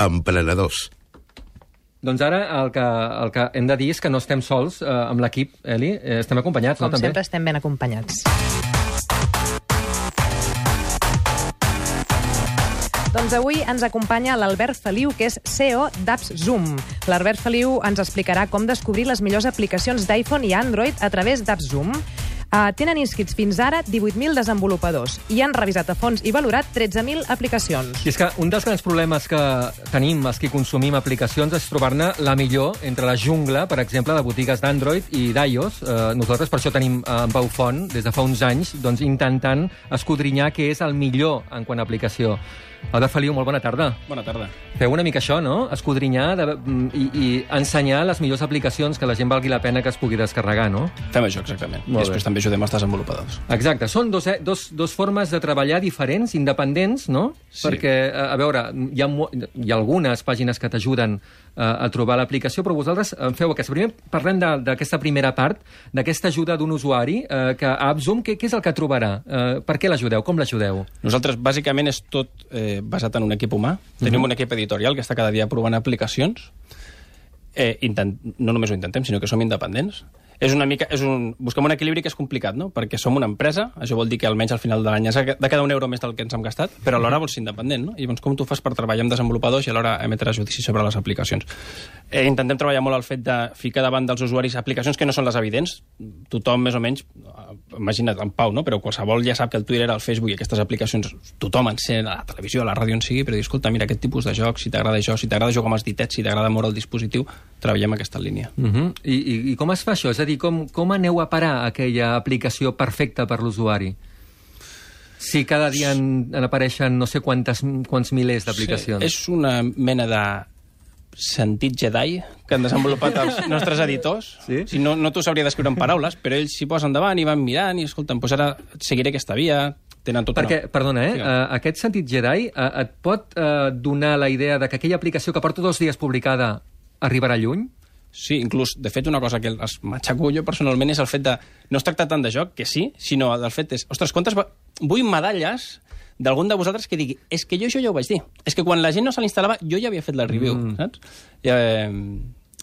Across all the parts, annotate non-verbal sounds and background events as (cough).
emprenedors. Doncs ara el que, el que hem de dir és que no estem sols eh, amb l'equip, Eli, eh, estem acompanyats, Com no, també? sempre estem ben acompanyats. Doncs avui ens acompanya l'Albert Feliu, que és CEO d'Apps Zoom. L'Albert Feliu ens explicarà com descobrir les millors aplicacions d'iPhone i Android a través d'Apps Zoom. Uh, tenen inscrits fins ara 18.000 desenvolupadors i han revisat a fons i valorat 13.000 aplicacions. I és que un dels grans problemes que tenim els que consumim aplicacions és trobar-ne la millor entre la jungla, per exemple, de botigues d'Android i d'iOS. Eh, nosaltres per això tenim eh, en Pau Font, des de fa uns anys, doncs, intentant escodrinyar què és el millor en quant a aplicació. Albert Feliu, molt bona tarda. Bona tarda. Feu una mica això, no? Escodrinyar de, i, i ensenyar les millors aplicacions que la gent valgui la pena que es pugui descarregar, no? Fem això, exactament. Molt I després bé. també ajudem els desenvolupadors. Exacte, són dos, eh, dos, dos formes de treballar diferents, independents, no? Sí. Perquè, eh, a veure, hi ha, hi ha algunes pàgines que t'ajuden eh, a trobar l'aplicació, però vosaltres en feu aquesta. Primer parlem d'aquesta primera part, d'aquesta ajuda d'un usuari, eh, que a AppZoom, què, què és el que trobarà? Eh, per què l'ajudeu? Com l'ajudeu? Nosaltres, bàsicament, és tot eh, basat en un equip humà. Tenim un equip editorial que està cada dia provant aplicacions. Eh, intent, no només ho intentem, sinó que som independents. És una mica, és un, busquem un equilibri que és complicat, no? Perquè som una empresa, això vol dir que almenys al final de l'any has de quedar un euro més del que ens hem gastat, però alhora vols ser independent, no? I llavors com tu fas per treballar amb desenvolupadors i alhora emetre judici sobre les aplicacions? Eh, intentem treballar molt el fet de ficar davant dels usuaris aplicacions que no són les evidents. Tothom, més o menys, imagina't, en Pau, no? però qualsevol ja sap que el Twitter, el Facebook i aquestes aplicacions, tothom en sent, a la televisió, a la ràdio, on sigui, però dir, escolta, mira, aquest tipus de joc, si t'agrada això, si t'agrada jugar amb els ditets, si t'agrada moure el dispositiu, treballem aquesta línia. Uh -huh. I, i, I com es fa això? És a dir, com, com aneu a parar aquella aplicació perfecta per l'usuari? Si cada dia en, en apareixen no sé quantes, quants milers d'aplicacions. Sí, és una mena de sentit Jedi que han desenvolupat els (laughs) nostres editors. Sí? Si no, no t'ho sabria descriure en paraules, però ells s'hi posen davant i van mirant i, escolta'm, doncs ara seguiré aquesta via, tenen tota Perquè, una... perdona, eh? Digue'm. Uh, aquest sentit Jedi uh, et pot uh, donar la idea de que aquella aplicació que porta dos dies publicada arribarà lluny? Sí, inclús, de fet, una cosa que els matxaco jo personalment és el fet de... No es tracta tant de joc, que sí, sinó del fet és... Ostres, quantes... va- Vull medalles d'algun de vosaltres que digui és que jo això ja ho vaig dir. És que quan la gent no se l'instal·lava, jo ja havia fet la review, mm. saps? I, eh,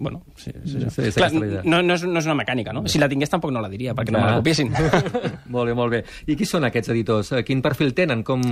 bueno, sí, sí, sí. Sí, és Clar, no, no, és, no és una mecànica, no? Si la tingués tampoc no la diria, perquè no me la copiessin. (laughs) molt bé, molt bé. I qui són aquests editors? Eh, Quin perfil tenen? Com...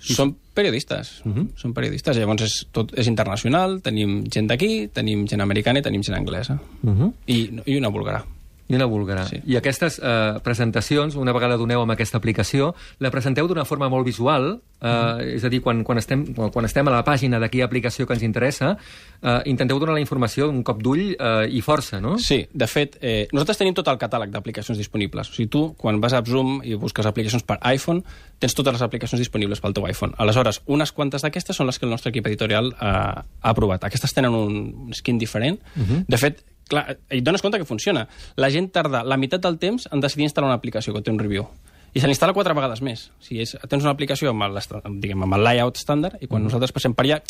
Són periodistes. Uh -huh. Són periodistes. Llavors és, tot és internacional, tenim gent d'aquí, tenim gent americana i tenim gent anglesa. Uh -huh. I, I una búlgara. I una búlgara. Sí. I aquestes eh, presentacions, una vegada doneu amb aquesta aplicació, la presenteu d'una forma molt visual, eh, Mm-hmm. és a dir, quan, quan, estem, quan estem a la pàgina d'aquella aplicació que ens interessa, eh, intenteu donar la informació un cop d'ull eh, i força, no? Sí, de fet, eh, nosaltres tenim tot el catàleg d'aplicacions disponibles. O sigui, tu, quan vas a Zoom i busques aplicacions per iPhone, tens totes les aplicacions disponibles pel teu iPhone. Aleshores, unes quantes d'aquestes són les que el nostre equip editorial eh, ha aprovat. Aquestes tenen un skin diferent. Uh -huh. De fet, clar, et dones compte que funciona. La gent tarda la meitat del temps en decidir instal·lar una aplicació que té un review. I se l'instal·la quatre vegades més. O sigui, és, tens una aplicació amb el, diguem, amb el layout estàndard i quan nosaltres passem per allà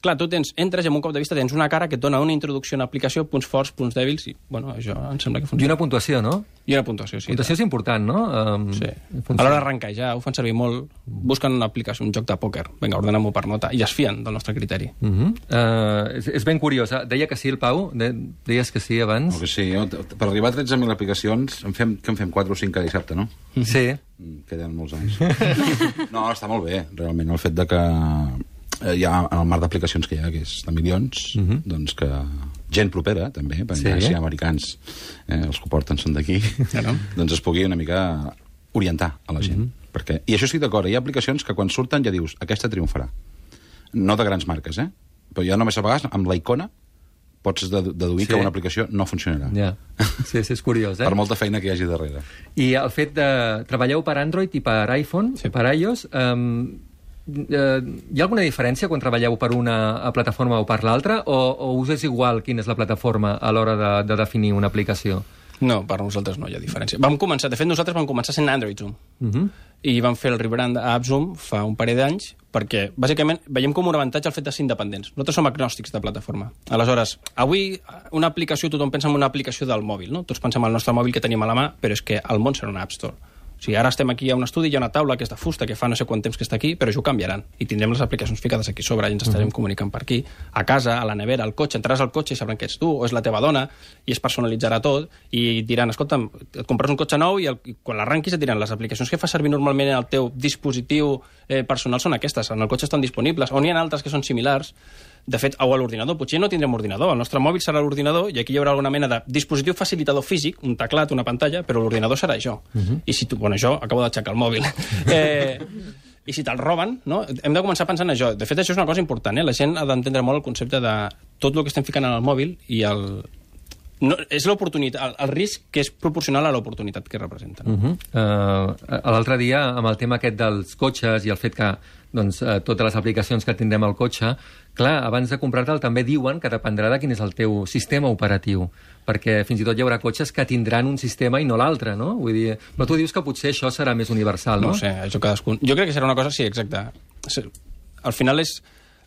clar, tu tens, entres i amb un cop de vista tens una cara que et dona una introducció a una aplicació, punts forts, punts dèbils, i, bueno, això em sembla que I funciona. una puntuació, no? I una puntuació, sí. puntuació és important, no? Um, Sí. funciona. A l'hora d'arrencar ja ho fan servir molt. Busquen una aplicació, un joc de pòquer. Vinga, ordena-m'ho per nota. I es fien del nostre criteri. Uh -huh. uh, és, és ben curiós. Deia que sí, el Pau? De, deies que sí abans? No, que sí, jo, per arribar a 13.000 aplicacions, en fem, que en fem 4 o 5 cada dissabte, no? Sí. Mm, Queden molts anys. (laughs) No, està molt bé, realment, el fet de que eh, hi ha en el mar d'aplicacions que hi ha, que és de milions, uh -huh. doncs que gent propera, també, perquè Sí. si americans eh, els que ho porten són d'aquí, Claro. (laughs) doncs es pugui una mica orientar a la gent. Uh -huh. perquè, I això estic d'acord, hi ha aplicacions que quan surten ja dius, aquesta triomfarà. No de grans marques, eh? Però ja només a vegades, amb la icona, pots dedu- deduir Sí. que una aplicació no funcionarà. Ja. (laughs) Sí, sí, és curiós, eh? Per molta feina que hi hagi darrere. I el fet de... Treballeu per Android i per iPhone. Sí. per iOS... Um, eh, hi ha alguna diferència quan treballeu per una eh, plataforma o per l'altra o, o us és igual quina és la plataforma a l'hora de, de definir una aplicació? No, per nosaltres no hi ha diferència. Vam començar, de fet, nosaltres vam començar sent Android Zoom. Uh -huh. I vam fer el rebrand a AppZoom fa un parell d'anys perquè, bàsicament, veiem com un avantatge el fet de ser independents. Nosaltres som agnòstics de plataforma. Aleshores, avui una aplicació, tothom pensa en una aplicació del mòbil, no? Tots pensem en el nostre mòbil que tenim a la mà, però és que el món serà una App Store. O sigui, ara estem aquí a un estudi, hi ha una taula que és de fusta, que fa no sé quant temps que està aquí, però això ho canviaran. I tindrem les aplicacions ficades aquí sobre i ens estarem comunicant per aquí. A casa, a la nevera, al cotxe, entraràs al cotxe i sabran que ets tu, o és la teva dona, i es personalitzarà tot, i diran, escolta, et compres un cotxe nou i, el, i quan l'arranquis et diran les aplicacions que fa servir normalment en el teu dispositiu eh, personal són aquestes, en el cotxe estan disponibles, o n'hi ha altres que són similars, de fet, o a l'ordinador, potser no tindrem ordinador, el nostre mòbil serà l'ordinador i aquí hi haurà alguna mena de dispositiu facilitador físic, un teclat, una pantalla, però l'ordinador serà això. Uh -huh. I si tu, bueno, jo acabo d'aixecar el mòbil. (laughs) eh, I si te'l roben, no? hem de començar pensant en això. De fet, això és una cosa important, eh? la gent ha d'entendre molt el concepte de tot el que estem ficant en el mòbil i el, no, és l'oportunitat, el, el risc que és proporcional a l'oportunitat que representa. No? Uh -huh. uh, L'altre dia, amb el tema aquest dels cotxes i el fet que doncs, uh, totes les aplicacions que tindrem al cotxe, clar, abans de comprar-te'l també diuen que dependrà de quin és el teu sistema operatiu, perquè fins i tot hi haurà cotxes que tindran un sistema i no l'altre, no? Vull dir, però tu dius que potser això serà més universal, no? No sé, això cadascun... Jo crec que serà una cosa, sí, exacte. Al final és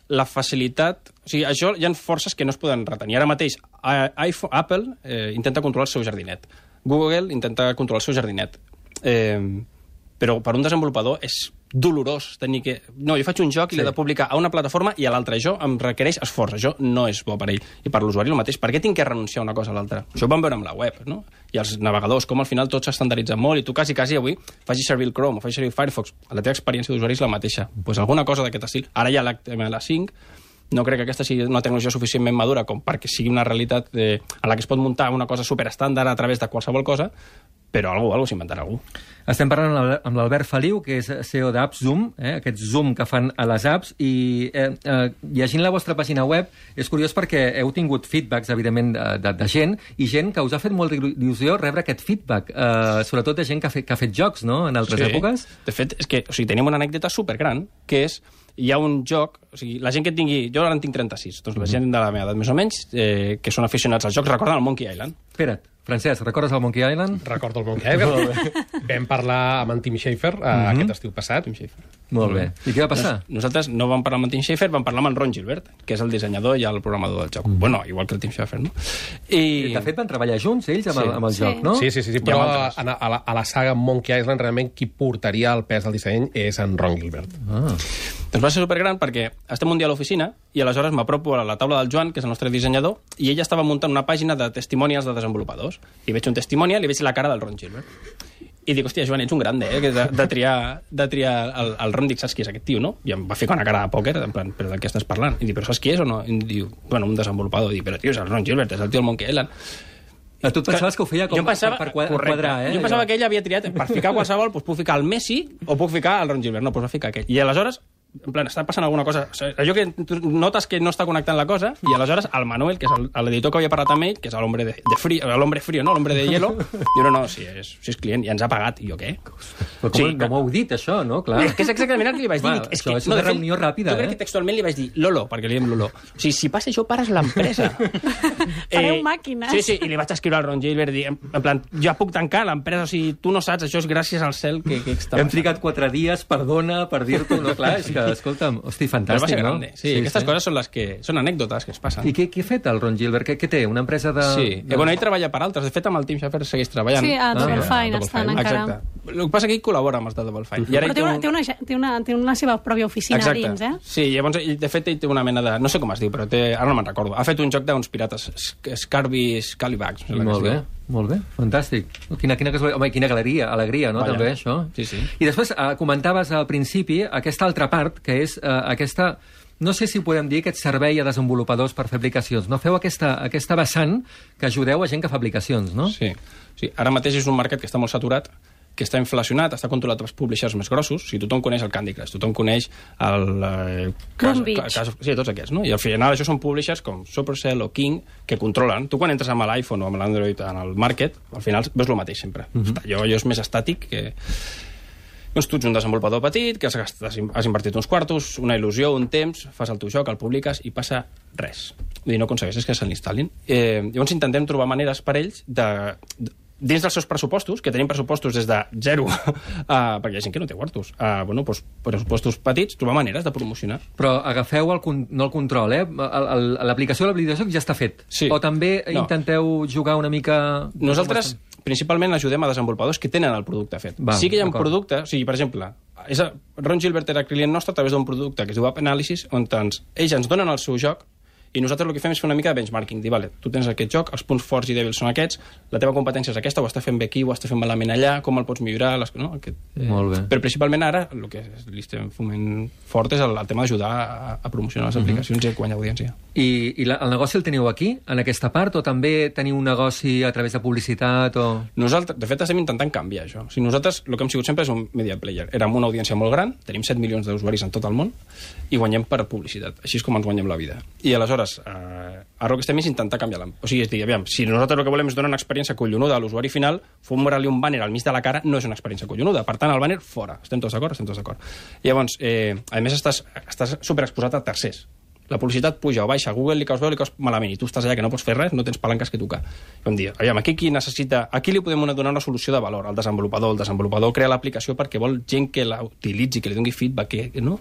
la facilitat... O sigui, això hi ha forces que no es poden retenir. Ara mateix, iPhone, Apple eh, intenta controlar el seu jardinet. Google intenta controlar el seu jardinet. Eh, però per un desenvolupador és dolorós tenir que... No, jo faig un joc i Sí. l'he de publicar a una plataforma i a l'altra. Això em requereix esforç. Això no és bo per ell. I per l'usuari el mateix. Per què tinc que renunciar a una cosa a l'altra? Això ho vam veure amb la web, no? I els navegadors, com al final tot s'estandarditza molt i tu quasi, quasi avui facis servir el Chrome o facis servir Firefox. La teva experiència d'usuari és la mateixa. Doncs pues alguna cosa d'aquest estil. Ara hi ha l'HTML5, no crec que aquesta sigui una tecnologia suficientment madura com perquè sigui una realitat de, a la que es pot muntar una cosa superestàndard a través de qualsevol cosa, però algú, algú s'inventarà algú. Estem parlant amb l'Al- amb l'Albert Feliu, que és CEO d'AppZoom, eh, aquest zoom que fan a les apps, i eh, eh, llegint la vostra pàgina web és curiós perquè heu tingut feedbacks, evidentment, de, de, de gent, i gent que us ha fet molta il·lusió rebre aquest feedback, eh, sobretot de gent que ha, fet, que ha fet jocs, no?, en altres èpoques. De fet, és que o sigui, tenim una anècdota supergran, que és hi ha un joc, o sigui, la gent que tingui... Jo ara en tinc 36, doncs la gent de la meva edat més o menys, eh, que són aficionats als jocs, recorden el Monkey Island? Espera't, Francesc, recordes el Monkey Island? Recordo el Monkey Island. Vam parlar amb en Tim Schafer uh, Mhm. aquest estiu passat. Tim Schafer. Molt bé. I què va passar? Nosaltres no vam parlar amb en Tim Schafer, vam parlar amb en Ron Gilbert, que és el dissenyador i el programador del joc. Bueno, igual que el Tim Schafer, no? I... De fet, van treballar junts, ells, amb, Sí. el, amb el Sí. joc, no? Sí, sí, sí, sí però a, a, la, a la saga Monkey Island realment qui portaria el pes del disseny és en Ron Gilbert. Ah. Doncs va ser supergran perquè estem un dia a l'oficina i aleshores m'apropo a la taula del Joan, que és el nostre dissenyador, i ella estava muntant una pàgina de testimonials de desenvolupadors. I veig un testimonial i veig la cara del Ron Gilbert. I dic, hòstia, Joan, ets un grande, eh? que De, de triar, de triar el, el Ron, dic, saps qui és aquest tio, no? I em va ficar una cara de pòquer, en plan, però de què estàs parlant? I dic, però saps qui és o no? I diu, bueno, un desenvolupador. I dic, però tio, és el Ron Gilbert, és el tio del Monkey Island. Ah, Tu pensaves que ho feia com jo pensava, per, per quadrar, eh? Jo pensava que ell havia triat, per ficar qualsevol, doncs puc ficar el Messi o puc ficar el Ron Gilbert. No, doncs va ficar aquell. I aleshores, en plan, està passant alguna cosa... O sigui, allò que tu notes que no està connectant la cosa, i aleshores el Manuel, que és el- l'editor que havia parlat amb ell, que és l'hombre de, de frío, l'hombre frío, no? L'hombre de hielo, (laughs) diu, no, no, si és, si és client, i ens ha pagat. I jo, què? Però com, Sí, no m'ho heu dit, això, no? Clar. És que és exactament el que li vaig dir. Clar, Dic, és això que, és una de fet, reunió ràpida, Jo crec eh? que textualment li vaig dir Lolo, perquè li diem Lolo. O sigui, si passa això, pares l'empresa. (laughs) Fareu màquines. Sí, sí, i li vaig escriure al Ron Gilbert, dir, en, en plan, ja puc tancar l'empresa, o sigui, tu no saps, això és gràcies al cel que, que està Hem trigat quatre dies, perdona, per dir-t'ho, no? Clar, és que, escolta'm, hosti, Però va fantàstic, ser no? grande. Sí, sí aquestes coses són les que... Són anècdotes que es passen. I què, què ha fet el Ron Gilbert? Què, què té? Una empresa de... Sí, de... de... bueno, ell treballa per altres. De fet, amb el Tim Schafer segueix treballant. Sí, a Double Ah, Fine Double estan Fine. encara. Exacte. El que passa que ell col·labora amb els de Double Fine. I ara Però té una, un- té, una, té, una, té una seva pròpia oficina Exacte. dins, eh? Sí, llavors, ell, de fet, ell té una mena de... No sé com es diu, però té... Ara no me'n recordo. Ha fet un joc d'uns pirates, Sc- Scarbys Calibags. I molt bé, molt bé, fantàstic. Quina, quina, home, quina galeria, alegria, no? Vaja. També, això. Sí, sí. I després eh, comentaves al principi aquesta altra part, que és eh, aquesta no sé si podem dir aquest servei a desenvolupadors per fer aplicacions. No feu aquesta, aquesta vessant que ajudeu a gent que fa aplicacions, no? Sí. sí. Ara mateix és un mercat que està molt saturat, que està inflacionat, està controlat pels publishers més grossos. Si tothom coneix el Candy Crush, tothom coneix el... Eh, Boom Beach. sí, tots aquests, no? I al final això són publishers com Supercell o King que controlen. Tu quan entres amb l'iPhone o amb l'Android en el market, al final ves el mateix sempre. Uh -huh. allò, allò és més estàtic que... Doncs tu ets un desenvolupador petit, que has, gastat, has invertit uns quartos, una il·lusió, un temps, fas el teu joc, el publiques i passa res. Vull dir, no aconsegueixes que se l'instal·lin. Eh, llavors intentem trobar maneres per ells de, de dins dels seus pressupostos, que tenim pressupostos des de zero, uh, (laughs) perquè hi ha gent que no té quartos, uh, bueno, doncs, pressupostos petits, trobar maneres de promocionar. Però agafeu el, no el control, eh? L'aplicació de l'aplicació ja està fet. Sí. O també No. intenteu jugar una mica... Nosaltres principalment ajudem a desenvolupadors que tenen el producte fet. Va, sí que hi ha un producte, o sigui, per exemple, és a, Ron Gilbert era client nostre a través d'un producte que es diu App Analysis, on ens, ells ens donen el seu joc i nosaltres el que fem és fer una mica de benchmarking, dir, vale, tu tens aquest joc, els punts forts i dèbils són aquests, la teva competència és aquesta, ho està fent bé aquí, ho està fent malament allà, com el pots millorar, les, no? Aquest, Molt bé. Però principalment ara el que li estem foment fort és el, el tema d'ajudar a, a promocionar Mhm. les aplicacions i a guanyar audiència. I, i la, el negoci el teniu aquí, en aquesta part, o també teniu un negoci a través de publicitat? O... Nosaltres, de fet, estem intentant canviar això. O sigui, nosaltres el que hem sigut sempre és un media player. Érem una audiència molt gran, tenim 7 milions d'usuaris en tot el món, i guanyem per publicitat. Així és com ens guanyem la vida. I aleshores, eh, ara el que estem és intentar canviar la... O sigui, és dir, aviam, si nosaltres el que volem és donar una experiència collonuda a l'usuari final, fumar-li un banner al mig de la cara no és una experiència collonuda. Per tant, el banner, fora. Estem tots d'acord? Estem tots d'acord. Llavors, eh, a més, estàs, estàs superexposat a tercers. La publicitat puja o baixa, a Google li caus bé o li caus malament, i tu estàs allà que no pots fer res, no tens palanques que tocar. Vam dir, aviam, aquí qui necessita... Aquí li podem donar una solució de valor al desenvolupador. El desenvolupador crea l'aplicació perquè vol gent que la utilitzi, que li doni feedback, que, no?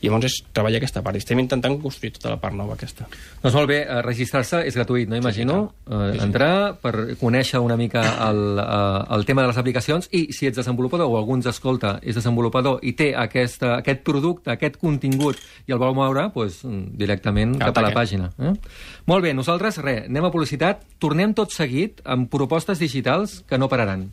I llavors és treballar aquesta part. I estem intentant construir tota la part nova aquesta. Doncs molt bé, eh, registrar-se és gratuït, no imagino? Eh, entrar per conèixer una mica el, eh, el tema de les aplicacions i si ets desenvolupador o algú ens escolta és desenvolupador i té aquesta, aquest producte, aquest contingut i el vol moure, doncs, directament cap a la pàgina. Eh? Molt bé, nosaltres, res, anem a publicitat, tornem tot seguit amb propostes digitals que no pararan.